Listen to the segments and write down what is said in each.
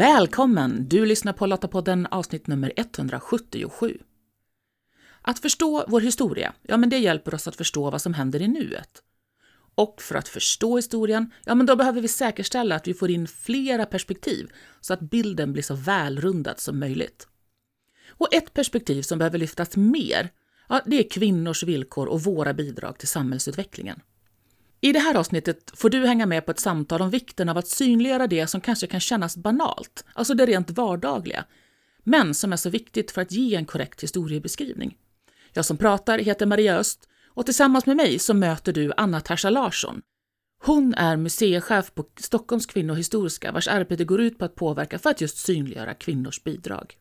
Välkommen! Du lyssnar på Lottapodden avsnitt nummer 177. Att förstå vår historia, ja men det hjälper oss att förstå vad som händer i nuet. Och för att förstå historien, ja men då behöver vi säkerställa att vi får in flera perspektiv så att bilden blir så välrundad som möjligt. Och ett perspektiv som behöver lyftas mer, ja, det är kvinnors villkor och våra bidrag till samhällsutvecklingen. I det här avsnittet får du hänga med på ett samtal om vikten av att synliggöra det som kanske kan kännas banalt, alltså det rent vardagliga, men som är så viktigt för att ge en korrekt historiebeskrivning. Jag som pratar heter Maria Öst och tillsammans med mig så möter du Anna Tarsa Larsson. Hon är museichef på Stockholms kvinnohistoriska vars arbete går ut på att påverka för att just synliggöra kvinnors bidrag.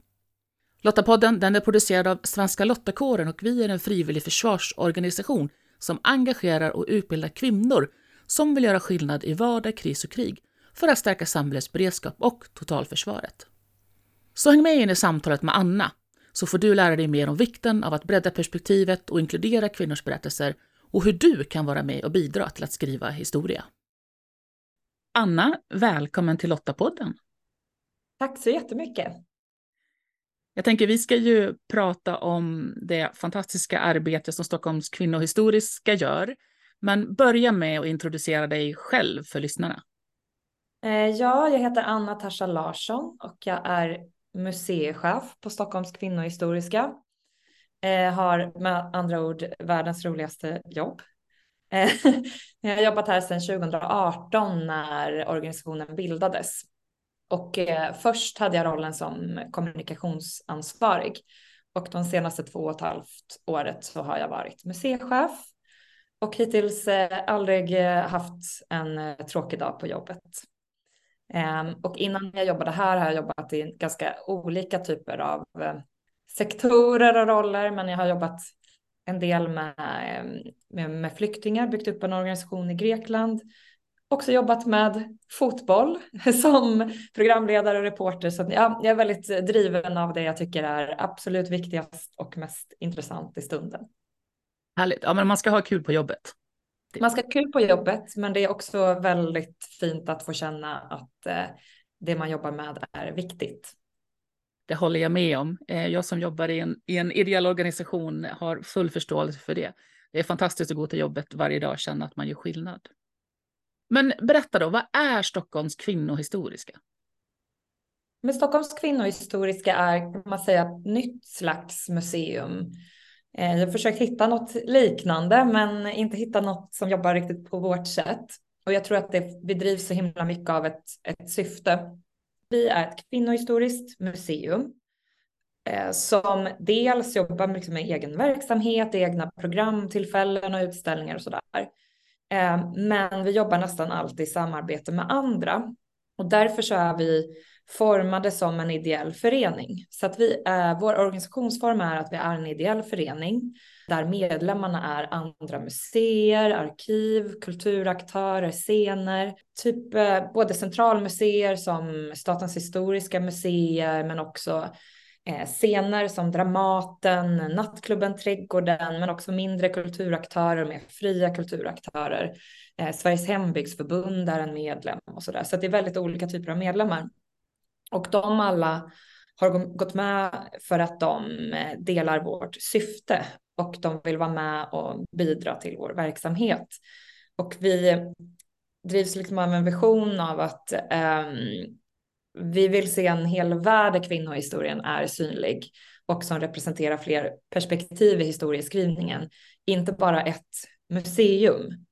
Lottapodden den är producerad av Svenska Lottakåren och vi är en frivillig försvarsorganisation som engagerar och utbildar kvinnor som vill göra skillnad i vardag, kris och krig för att stärka samhällets beredskap och totalförsvaret. Så häng med in i samtalet med Anna så får du lära dig mer om vikten av att bredda perspektivet och inkludera kvinnors berättelser och hur du kan vara med och bidra till att skriva historia. Anna, välkommen till Lottapodden. Tack så jättemycket. Jag tänker vi ska ju prata om det fantastiska arbete som Stockholms kvinnohistoriska gör. Men börja med att introducera dig själv för lyssnarna. Eh, ja, jag heter Anna Tarsa Larsson och jag är museichef på Stockholms kvinnohistoriska. Eh, har med andra ord världens roligaste jobb. Eh, jag har jobbat här sedan 2018 när organisationen bildades. Och eh, först hade jag rollen som kommunikationsansvarig. Och de senaste två och ett halvt året så har jag varit museichef och hittills eh, aldrig eh, haft en eh, tråkig dag på jobbet. Ehm, och innan jag jobbade här har jag jobbat i ganska olika typer av eh, sektorer och roller, men jag har jobbat en del med, ehm, med, med flyktingar, byggt upp en organisation i Grekland, också jobbat med fotboll som programledare och reporter. Så ja, jag är väldigt driven av det jag tycker är absolut viktigast och mest intressant i stunden. Härligt. Ja, men man ska ha kul på jobbet. Man ska ha kul på jobbet, men det är också väldigt fint att få känna att eh, det man jobbar med är viktigt. Det håller jag med om. Eh, jag som jobbar i en, i en ideell organisation har full förståelse för det. Det är fantastiskt att gå till jobbet varje dag och känna att man gör skillnad. Men berätta då, vad är Stockholms kvinnohistoriska? Men Stockholms kvinnohistoriska är, kan man säga, ett nytt slags museum. Eh, jag har försökt hitta något liknande, men inte hitta något som jobbar riktigt på vårt sätt. Och jag tror att det bedrivs så himla mycket av ett, ett syfte. Vi är ett kvinnohistoriskt museum eh, som dels jobbar liksom med egen verksamhet, egna programtillfällen och utställningar och sådär. Eh, men vi jobbar nästan alltid i samarbete med andra. Och därför så är vi formade som en ideell förening. Så att vi, är, vår organisationsform är att vi är en ideell förening där medlemmarna är andra museer, arkiv, kulturaktörer, scener, typ eh, både centralmuseer som Statens historiska museer men också Eh, scener som Dramaten, Nattklubben Trädgården, men också mindre kulturaktörer med fria kulturaktörer. Eh, Sveriges hembygdsförbund är en medlem och så där. Så det är väldigt olika typer av medlemmar. Och de alla har gått med för att de eh, delar vårt syfte och de vill vara med och bidra till vår verksamhet. Och vi drivs liksom av en vision av att um, vi vill se en hel värld där kvinnohistorien är synlig och som representerar fler perspektiv i historieskrivningen, inte bara ett museum.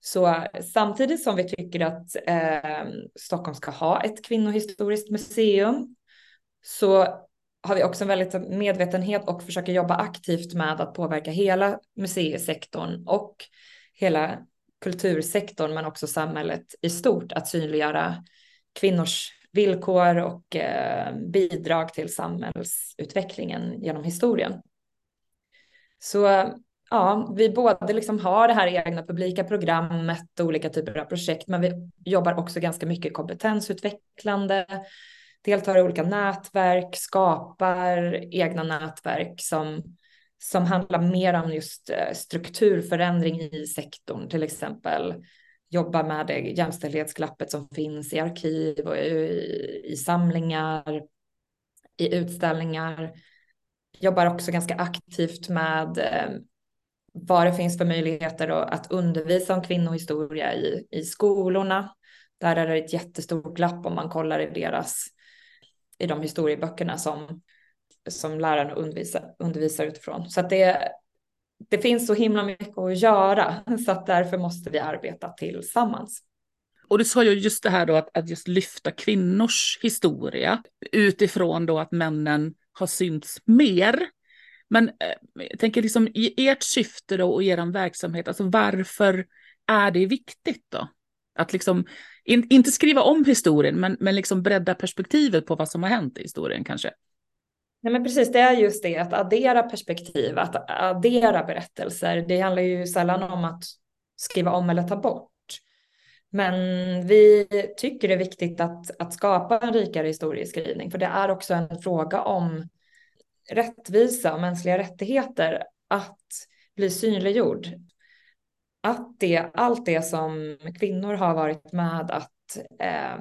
Så samtidigt som vi tycker att eh, Stockholm ska ha ett kvinnohistoriskt museum så har vi också en väldigt medvetenhet och försöker jobba aktivt med att påverka hela museisektorn och hela kultursektorn men också samhället i stort att synliggöra kvinnors villkor och eh, bidrag till samhällsutvecklingen genom historien. Så ja, vi både liksom har det här egna publika programmet och olika typer av projekt, men vi jobbar också ganska mycket kompetensutvecklande, deltar i olika nätverk, skapar egna nätverk som, som handlar mer om just eh, strukturförändring i sektorn, till exempel jobbar med det jämställdhetsglappet som finns i arkiv och i, i samlingar, i utställningar. Jobbar också ganska aktivt med eh, vad det finns för möjligheter att undervisa om kvinnohistoria i, i skolorna. Där är det ett jättestort glapp om man kollar i deras, i de historieböckerna som, som lärarna undervisar, undervisar utifrån. Så att det, det finns så himla mycket att göra så att därför måste vi arbeta tillsammans. Och du sa ju just det här då att, att just lyfta kvinnors historia utifrån då att männen har synts mer. Men eh, jag tänker liksom i ert syfte då och er verksamhet, alltså varför är det viktigt då? Att liksom in, inte skriva om historien, men, men liksom bredda perspektivet på vad som har hänt i historien kanske. Nej, men precis, det är just det att addera perspektiv, att addera berättelser. Det handlar ju sällan om att skriva om eller ta bort. Men vi tycker det är viktigt att, att skapa en rikare historieskrivning, för det är också en fråga om rättvisa och mänskliga rättigheter att bli synliggjord. Att det, allt det som kvinnor har varit med att eh,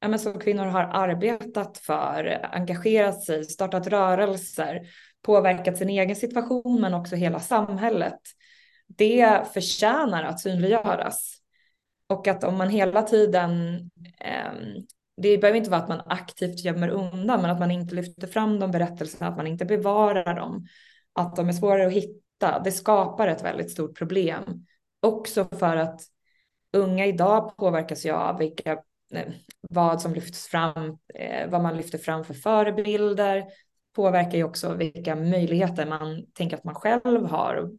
ja, men som kvinnor har arbetat för, engagerat sig, startat rörelser, påverkat sin egen situation men också hela samhället. Det förtjänar att synliggöras. Och att om man hela tiden, eh, det behöver inte vara att man aktivt gömmer undan, men att man inte lyfter fram de berättelserna, att man inte bevarar dem, att de är svårare att hitta, det skapar ett väldigt stort problem. Också för att unga idag påverkas ju av vilka vad som lyfts fram, eh, vad man lyfter fram för förebilder, påverkar ju också vilka möjligheter man tänker att man själv har,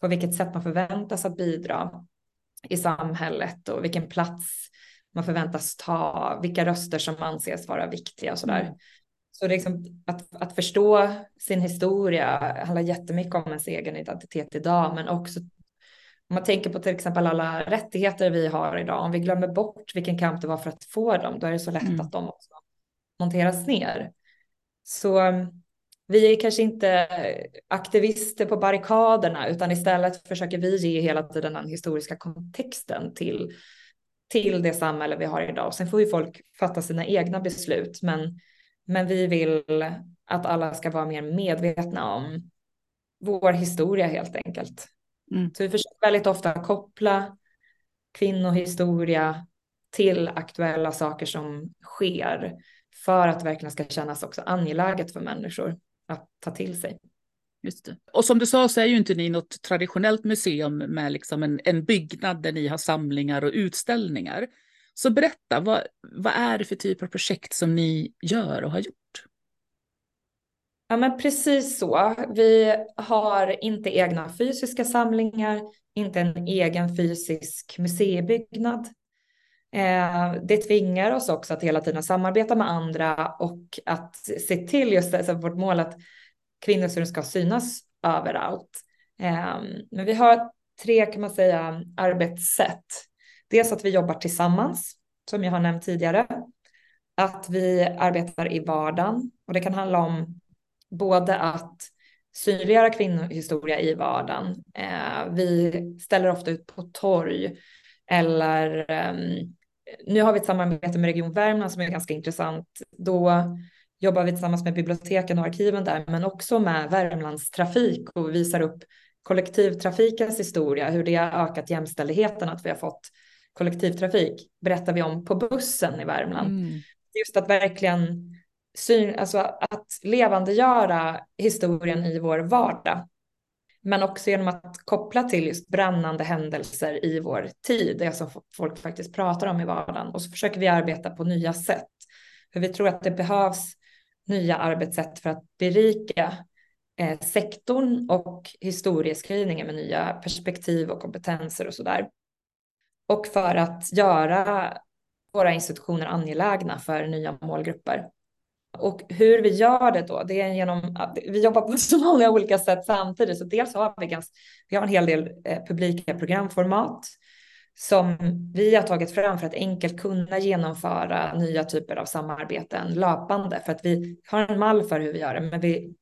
på vilket sätt man förväntas att bidra i samhället och vilken plats man förväntas ta, vilka röster som anses vara viktiga och sådär. Mm. Så det är liksom att, att förstå sin historia handlar jättemycket om ens egen identitet idag, men också om man tänker på till exempel alla rättigheter vi har idag, om vi glömmer bort vilken kamp det var för att få dem, då är det så lätt mm. att de också monteras ner. Så um, vi är kanske inte aktivister på barrikaderna, utan istället försöker vi ge hela tiden den historiska kontexten till, till det samhälle vi har idag. Sen får ju folk fatta sina egna beslut, men, men vi vill att alla ska vara mer medvetna om vår historia helt enkelt. Mm. Så vi försöker väldigt ofta koppla kvinnohistoria till aktuella saker som sker för att det verkligen ska kännas också angeläget för människor att ta till sig. Och som du sa så är ju inte ni något traditionellt museum med liksom en, en byggnad där ni har samlingar och utställningar. Så berätta, vad, vad är det för typ av projekt som ni gör och har gjort? Ja, men precis så. Vi har inte egna fysiska samlingar, inte en egen fysisk museibyggnad. Eh, det tvingar oss också att hela tiden samarbeta med andra och att se till just det, vårt mål att kvinnosynen ska synas överallt. Eh, men vi har tre kan man säga arbetssätt. Dels att vi jobbar tillsammans, som jag har nämnt tidigare. Att vi arbetar i vardagen och det kan handla om både att synliggöra kvinnohistoria i vardagen. Eh, vi ställer ofta ut på torg eller eh, nu har vi ett samarbete med Region Värmland som är ganska intressant. Då jobbar vi tillsammans med biblioteken och arkiven där, men också med Värmlands trafik och visar upp kollektivtrafikens historia, hur det har ökat jämställdheten, att vi har fått kollektivtrafik, berättar vi om på bussen i Värmland. Mm. Just att verkligen syn, alltså att levandegöra historien i vår vardag. Men också genom att koppla till just brännande händelser i vår tid, det som folk faktiskt pratar om i vardagen. Och så försöker vi arbeta på nya sätt. För vi tror att det behövs nya arbetssätt för att berika eh, sektorn och historieskrivningen med nya perspektiv och kompetenser och så där. Och för att göra våra institutioner angelägna för nya målgrupper. Och hur vi gör det då, det är genom att vi jobbar på så många olika sätt samtidigt. Så dels har vi, ganska, vi har en hel del eh, publika programformat som vi har tagit fram för att enkelt kunna genomföra nya typer av samarbeten löpande. För att vi har en mall för hur vi gör det, men vi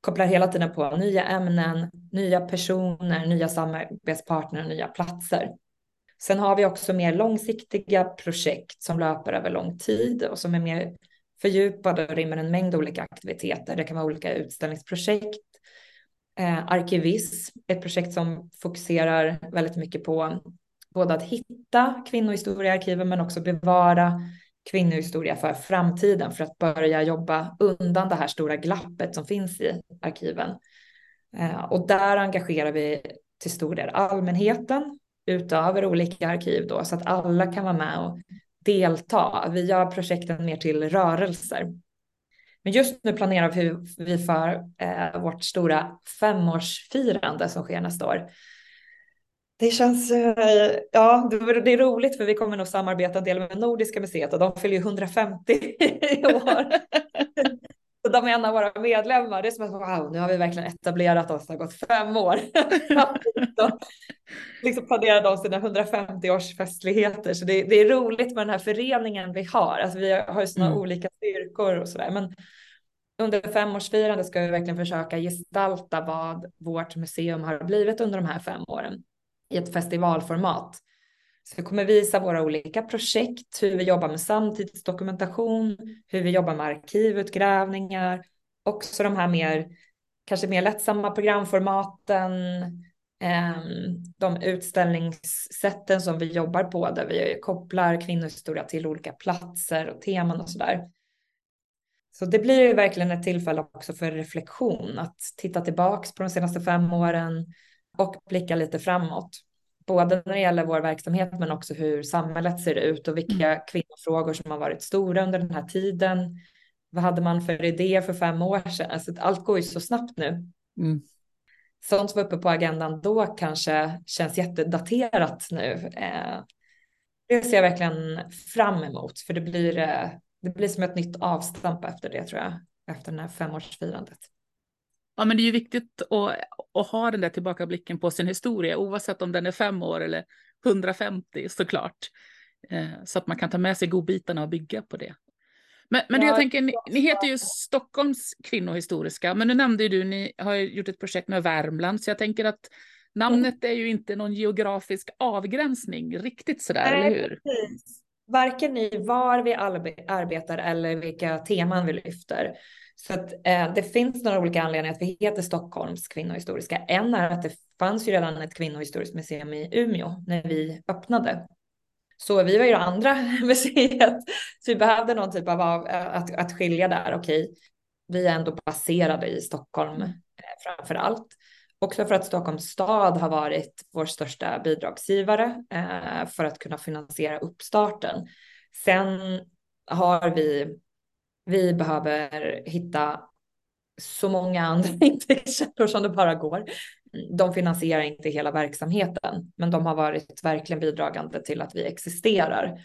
kopplar hela tiden på nya ämnen, nya personer, nya samarbetspartner, nya platser. Sen har vi också mer långsiktiga projekt som löper över lång tid och som är mer fördjupade och rymmer en mängd olika aktiviteter. Det kan vara olika utställningsprojekt. Eh, arkivism, ett projekt som fokuserar väldigt mycket på både att hitta kvinnohistoria i arkiven men också bevara kvinnohistoria för framtiden för att börja jobba undan det här stora glappet som finns i arkiven. Eh, och där engagerar vi till stor del allmänheten utöver olika arkiv då så att alla kan vara med och delta. Vi gör projekten mer till rörelser. Men just nu planerar vi för eh, vårt stora femårsfirande som sker nästa år. Det känns, eh, ja, det är roligt för vi kommer nog samarbeta en del med Nordiska museet och de fyller ju 150 i år. de är en av våra medlemmar. Det är som att wow, nu har vi verkligen etablerat oss. Det har gått fem år. liksom planerar de sina 150 års festligheter. Så det, det, är roligt med den här föreningen vi har. Alltså vi har ju sådana mm. olika styrkor och sådär. Men under femårsfirandet ska vi verkligen försöka gestalta vad vårt museum har blivit under de här fem åren i ett festivalformat. Så vi kommer visa våra olika projekt, hur vi jobbar med samtidsdokumentation, hur vi jobbar med arkivutgrävningar, också de här mer, kanske mer lättsamma programformaten, ehm, de utställningssätten som vi jobbar på där vi kopplar kvinnohistoria till olika platser och teman och sådär. Så det blir ju verkligen ett tillfälle också för reflektion, att titta tillbaks på de senaste fem åren och blicka lite framåt både när det gäller vår verksamhet men också hur samhället ser ut och vilka mm. kvinnofrågor som har varit stora under den här tiden. Vad hade man för idé för fem år sedan? Alltså, allt går ju så snabbt nu. Mm. Sånt som var uppe på agendan då kanske känns jättedaterat nu. Eh, det ser jag verkligen fram emot för det blir, eh, det blir som ett nytt avstamp efter det tror jag, efter det här femårsfirandet. Ja, men det är ju viktigt att, att ha den där tillbakablicken på sin historia, oavsett om den är fem år eller 150 såklart. Eh, så att man kan ta med sig godbitarna och bygga på det. Men, men ja, jag tänker, ni, ni, heter ju Stockholms kvinnohistoriska, men nu nämnde ju du, ni har gjort ett projekt med Värmland, så jag tänker att namnet är ju inte någon geografisk avgränsning riktigt sådär, Nej, eller hur? Precis. Varken i var vi arbetar eller vilka teman vi lyfter. Så att, eh, det finns några olika anledningar att vi heter Stockholms kvinnohistoriska. En är att det fanns ju redan ett kvinnohistoriskt museum i Umeå när vi öppnade. Så vi var ju det andra museet, så vi behövde någon typ av eh, att, att skilja där. Okej, vi är ändå baserade i Stockholm eh, framför allt. Också för att Stockholms stad har varit vår största bidragsgivare eh, för att kunna finansiera uppstarten. Sen har vi vi behöver hitta så många andra intäktskällor som det bara går. De finansierar inte hela verksamheten, men de har varit verkligen bidragande till att vi existerar.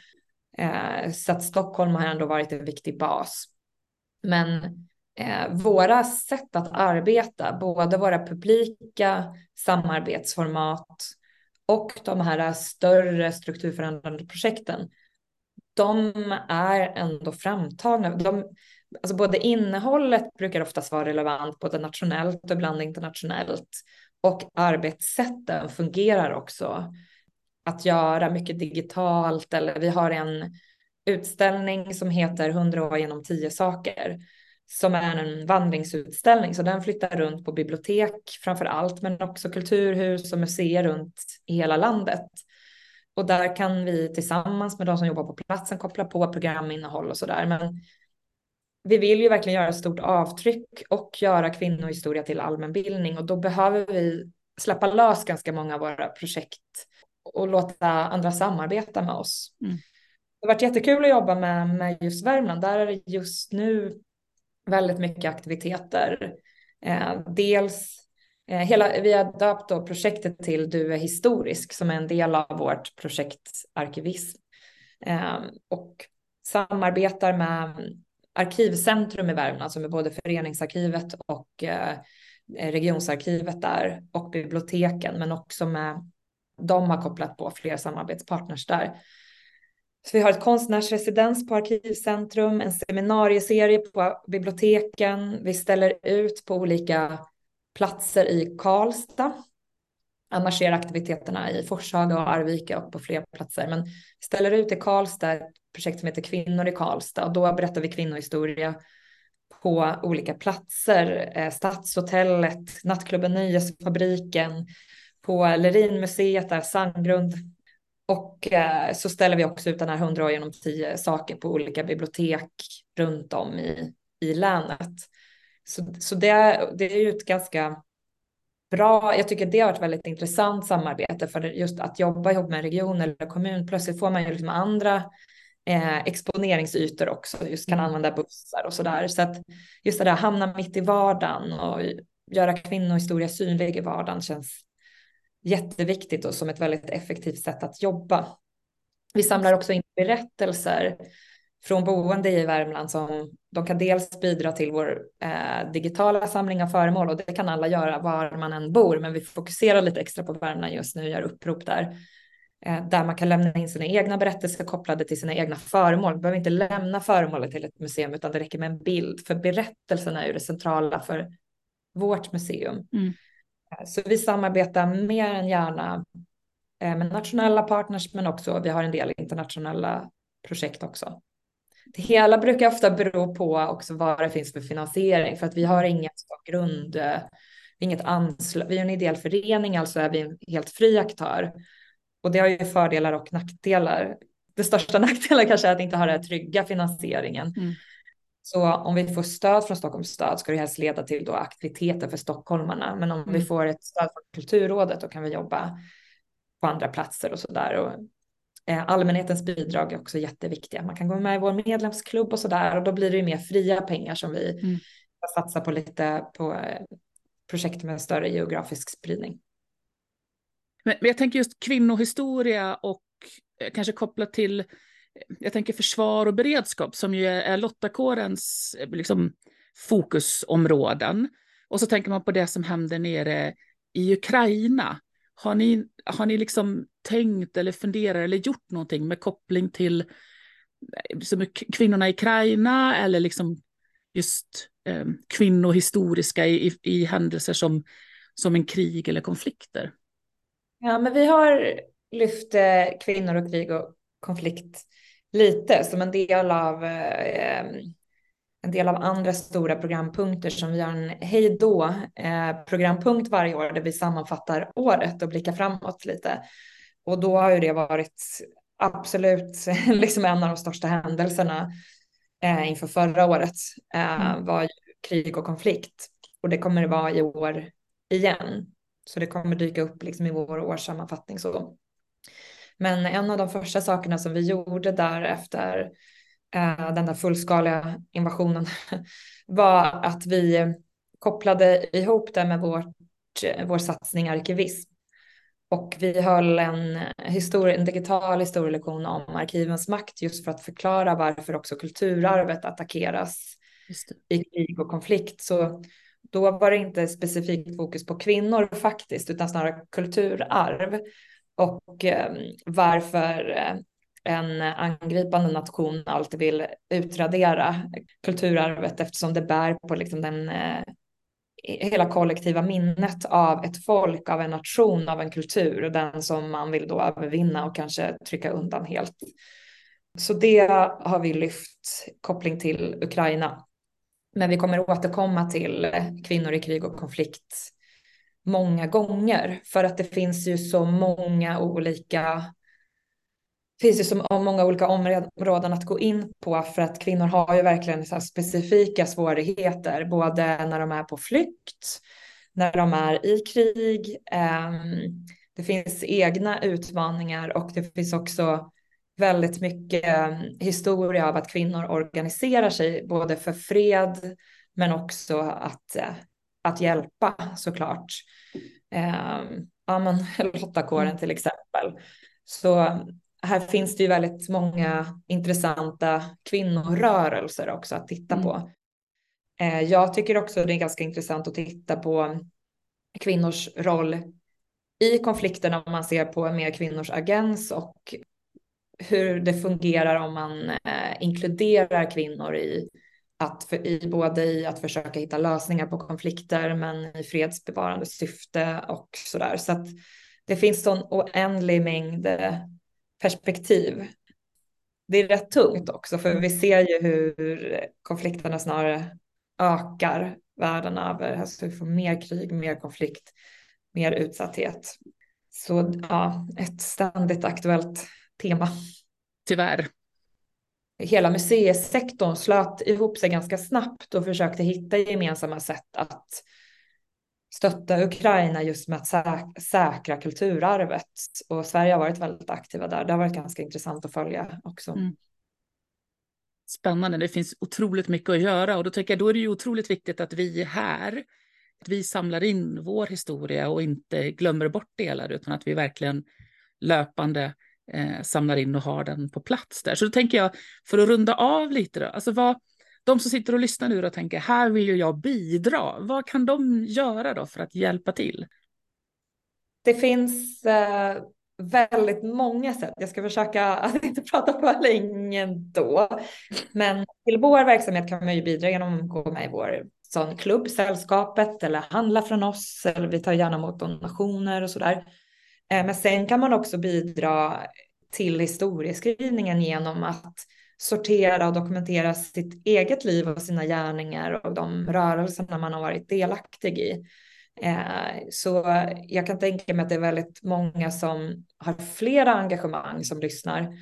Eh, så att Stockholm har ändå varit en viktig bas. Men eh, våra sätt att arbeta, både våra publika samarbetsformat och de här större strukturförändrande projekten de är ändå framtagna. De, alltså både innehållet brukar oftast vara relevant både nationellt och ibland internationellt. Och arbetssätten fungerar också. Att göra mycket digitalt eller vi har en utställning som heter 100 år genom 10 saker som är en vandringsutställning så den flyttar runt på bibliotek framför allt men också kulturhus och museer runt i hela landet. Och där kan vi tillsammans med de som jobbar på platsen koppla på programinnehåll och sådär. Men vi vill ju verkligen göra ett stort avtryck och göra kvinnohistoria till allmänbildning och då behöver vi släppa lös ganska många av våra projekt och låta andra samarbeta med oss. Mm. Det har varit jättekul att jobba med, med just Värmland. Där är det just nu väldigt mycket aktiviteter. Eh, dels Eh, hela, vi har döpt då projektet till Du är historisk som är en del av vårt projekt Arkivism. Eh, och samarbetar med Arkivcentrum i Värmland som är både föreningsarkivet och eh, regionsarkivet där och biblioteken men också med de har kopplat på fler samarbetspartners där. Så vi har ett konstnärsresidens på Arkivcentrum, en seminarieserie på biblioteken. Vi ställer ut på olika platser i Karlstad Annars sker aktiviteterna i Forshaga och Arvika och på fler platser. Men vi ställer ut i Karlstad ett projekt som heter Kvinnor i Karlstad och då berättar vi kvinnohistoria på olika platser. Eh, Stadshotellet, nattklubben Nöjesfabriken, på Lerinmuseet, där Sandgrund. Och eh, så ställer vi också ut den här 100 år genom 10 saker på olika bibliotek runt om i, i länet. Så, så det, det är ju ett ganska bra, jag tycker det har varit väldigt intressant samarbete för just att jobba ihop med en region eller kommun. Plötsligt får man ju liksom andra eh, exponeringsytor också, just kan mm. använda bussar och sådär. Så att just det där hamna mitt i vardagen och göra kvinnohistoria synlig i vardagen känns jätteviktigt och som ett väldigt effektivt sätt att jobba. Vi samlar också in berättelser från boende i Värmland som de kan dels bidra till vår eh, digitala samling av föremål och det kan alla göra var man än bor, men vi fokuserar lite extra på Värmland just nu gör upprop där. Eh, där man kan lämna in sina egna berättelser kopplade till sina egna föremål. Man behöver inte lämna föremålet till ett museum utan det räcker med en bild, för berättelserna är ju det centrala för vårt museum. Mm. Eh, så vi samarbetar mer än gärna eh, med nationella partners, men också vi har en del internationella projekt också. Det hela brukar ofta bero på också vad det finns för finansiering, för att vi har inget grund, inget anslag. Vi är en ideell förening, alltså är vi en helt fri aktör. Och det har ju fördelar och nackdelar. Det största nackdelen kanske är att inte ha den trygga finansieringen. Mm. Så om vi får stöd från Stockholms stad ska det helst leda till då aktiviteter för stockholmarna. Men om mm. vi får ett stöd från Kulturrådet då kan vi jobba på andra platser och så där. Och, eh, allmänhetens bidrag är också jätteviktiga. Man kan gå med i vår medlemsklubb och så där och då blir det ju mer fria pengar som vi mm. satsar på lite på eh, projekt med större geografisk spridning. Men, men jag tänker just kvinnohistoria och eh, kanske kopplat till, jag tänker försvar och beredskap som ju är Lottakårens eh, liksom, fokusområden. Och så tänker man på det som händer nere i Ukraina. Har ni, har ni liksom tänkt eller funderat eller gjort någonting med koppling till eh, som kvinnorna i Ukraina eller liksom just eh, kvinnohistoriska i, i, i händelser som, som en krig eller konflikter? Ja, men vi har lyft eh, kvinnor och krig och konflikt lite som en del av eh, ehm, en del av andra stora programpunkter som vi har en hej då eh, programpunkt varje år där vi sammanfattar året och blickar framåt lite. Och då har ju det varit absolut liksom en av de största händelserna eh, inför förra året eh, mm. var krig och konflikt. Och det kommer det vara i år igen. Så det kommer dyka upp liksom i vår årssammanfattning. Så. Men en av de första sakerna som vi gjorde där efter den där fullskaliga invasionen var att vi kopplade ihop det med vårt, vår satsning arkivism. Och vi höll en, historie, en digital historielektion om arkivens makt just för att förklara varför också kulturarvet attackeras i krig och konflikt. Så då var det inte specifikt fokus på kvinnor faktiskt, utan snarare kulturarv. Och eh, varför eh, en angripande nation alltid vill utradera kulturarvet eftersom det bär på liksom den eh, hela kollektiva minnet av ett folk, av en nation, av en kultur och den som man vill då övervinna och kanske trycka undan helt. Så det har vi lyft koppling till Ukraina. Men vi kommer återkomma till kvinnor i krig och konflikt många gånger för att det finns ju så många olika finns ju så många olika områden att gå in på för att kvinnor har ju verkligen så specifika svårigheter både när de är på flykt, när de är i krig. Ehm, det finns egna utmaningar och det finns också väldigt mycket ehm, historia av att kvinnor organiserar sig både för fred men också att, eh, att hjälpa såklart. Ehm, ja, men Lottakåren mm. till exempel. Så här finns det ju väldigt många intressanta kvinnorörelser också att titta mm. på. Eh, jag tycker också det är ganska intressant att titta på kvinnors roll i konflikterna om man ser på mer kvinnors agens och hur det fungerar om man eh, inkluderar kvinnor i att för, i, både i att försöka hitta lösningar på konflikter men i fredsbevarande syfte och sådär. Så att det finns sån oändlig mängd perspektiv. Det är rätt tungt också för vi ser ju hur konflikterna snarare ökar världen över. Alltså vi får mer krig, mer konflikt, mer utsatthet. Så ja, ett ständigt aktuellt tema. Tyvärr. Hela museisektorn slöt ihop sig ganska snabbt och försökte hitta gemensamma sätt att stötta Ukraina just med att säk säkra kulturarvet. Och Sverige har varit väldigt aktiva där. Det har varit ganska intressant att följa också. Mm. Spännande, det finns otroligt mycket att göra och då tycker jag då är det ju otroligt viktigt att vi är här, att vi samlar in vår historia och inte glömmer bort delar utan att vi verkligen löpande eh, samlar in och har den på plats där. Så då tänker jag, för att runda av lite då, alltså vad, de som sitter och lyssnar nu och tänker här vill ju jag bidra, vad kan de göra då för att hjälpa till? Det finns eh, väldigt många sätt. Jag ska försöka att inte prata för länge då. Men till vår verksamhet kan man ju bidra genom att gå med i vår sån klubb, sällskapet eller handla från oss. Eller vi tar gärna emot donationer och sådär. Eh, men sen kan man också bidra till historieskrivningen genom att sortera och dokumentera sitt eget liv och sina gärningar och de rörelserna man har varit delaktig i. Eh, så jag kan tänka mig att det är väldigt många som har flera engagemang som lyssnar.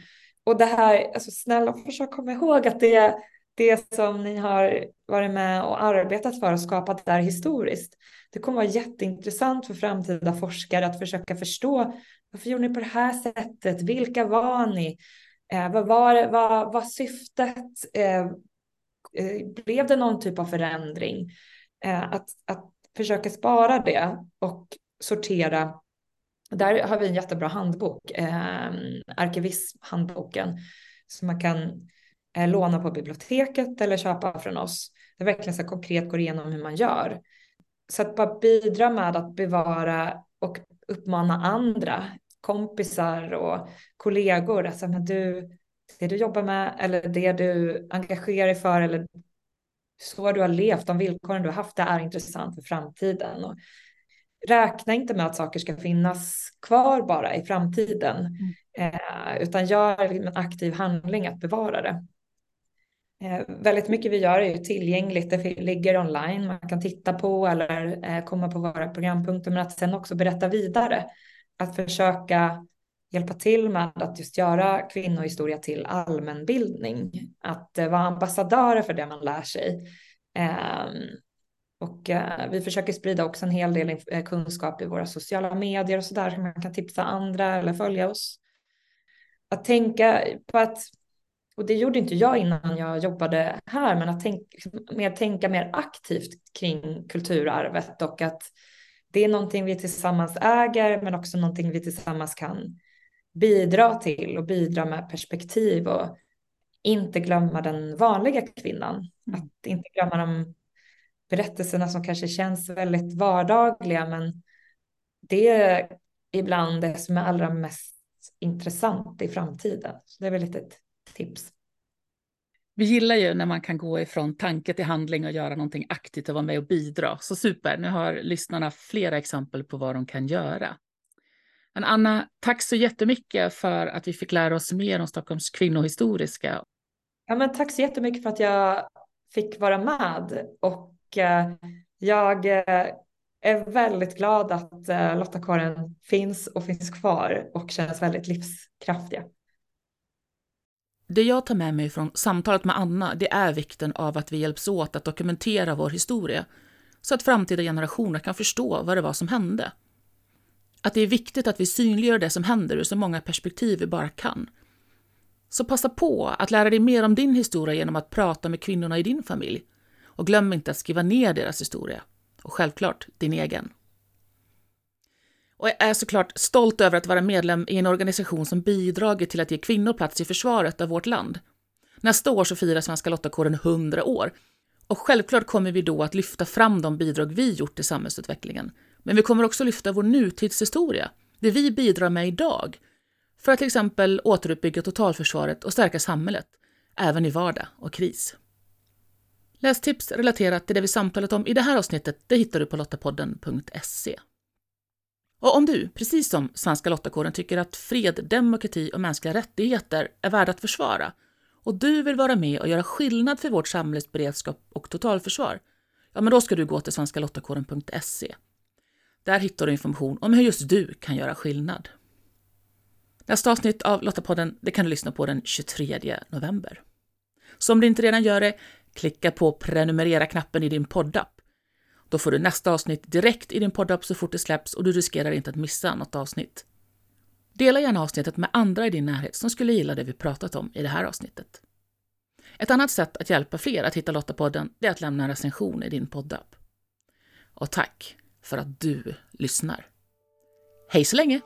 Och det här, alltså snälla försök komma ihåg att det, det som ni har varit med och arbetat för och skapat där historiskt. Det kommer vara jätteintressant för framtida forskare att försöka förstå varför gjorde ni på det här sättet? Vilka var ni? Eh, vad var vad, vad syftet? Eh, eh, blev det någon typ av förändring? Eh, att, att försöka spara det och sortera. Där har vi en jättebra handbok, eh, arkivisthandboken, som man kan eh, låna på biblioteket eller köpa från oss. Det verkligen så konkret går igenom hur man gör. Så att bara bidra med att bevara och uppmana andra, kompisar och kollegor, alltså men du, det du jobbar med eller det du engagerar dig för eller så du har levt, de villkoren du har haft, det är intressant för framtiden. Och räkna inte med att saker ska finnas kvar bara i framtiden, mm. eh, utan gör en aktiv handling att bevara det. Eh, väldigt mycket vi gör är ju tillgängligt, det ligger online, man kan titta på eller eh, komma på våra programpunkter, men att sen också berätta vidare. Att försöka hjälpa till med att just göra kvinnohistoria till allmänbildning. Att eh, vara ambassadörer för det man lär sig. Ehm, och eh, vi försöker sprida också en hel del eh, kunskap i våra sociala medier och så. Man kan tipsa andra eller följa oss. Att tänka på att, och det gjorde inte jag innan jag jobbade här, men att tänka liksom mer, tänka mer aktivt kring kulturarvet och att det är någonting vi tillsammans äger, men också någonting vi tillsammans kan bidra till och bidra med perspektiv och inte glömma den vanliga kvinnan. Mm. Att inte glömma de berättelserna som kanske känns väldigt vardagliga men det är ibland det som är allra mest intressant i framtiden. Så det är väl lite ett tips. Vi gillar ju när man kan gå ifrån tanke till handling och göra någonting aktivt och vara med och bidra. Så super, nu har lyssnarna flera exempel på vad de kan göra. Men Anna, tack så jättemycket för att vi fick lära oss mer om Stockholms kvinnohistoriska. Ja, men tack så jättemycket för att jag fick vara med och eh, jag eh, är väldigt glad att eh, finns och finns kvar och känns väldigt livskraftiga. Det jag tar med mig från samtalet med Anna, det är vikten av att vi hjälps åt att dokumentera vår historia så att framtida generationer kan förstå vad det var som hände att det är viktigt att vi synliggör det som händer ur så många perspektiv vi bara kan. Så passa på att lära dig mer om din historia genom att prata med kvinnorna i din familj. Och glöm inte att skriva ner deras historia. Och självklart din egen. Och jag är såklart stolt över att vara medlem i en organisation som bidragit till att ge kvinnor plats i försvaret av vårt land. Nästa år så firar Svenska Lottakåren 100 år. Och självklart kommer vi då att lyfta fram de bidrag vi gjort till samhällsutvecklingen men vi kommer också lyfta vår nutidshistoria, det vi bidrar med idag, för att till exempel återuppbygga totalförsvaret och stärka samhället, även i vardag och kris. Lästips relaterat till det vi samtalat om i det här avsnittet det hittar du på lottapodden.se. Och om du, precis som Svenska Lottakåren, tycker att fred, demokrati och mänskliga rättigheter är värda att försvara och du vill vara med och göra skillnad för vårt samhälles beredskap och totalförsvar, ja, men då ska du gå till svenskalottakåren.se. Där hittar du information om hur just du kan göra skillnad. Nästa avsnitt av Lottapodden det kan du lyssna på den 23 november. Så om du inte redan gör det, klicka på prenumerera-knappen i din poddapp. Då får du nästa avsnitt direkt i din poddapp så fort det släpps och du riskerar inte att missa något avsnitt. Dela gärna avsnittet med andra i din närhet som skulle gilla det vi pratat om i det här avsnittet. Ett annat sätt att hjälpa fler att hitta Lottapodden är att lämna en recension i din poddapp. Och tack för att du lyssnar. Hej så länge!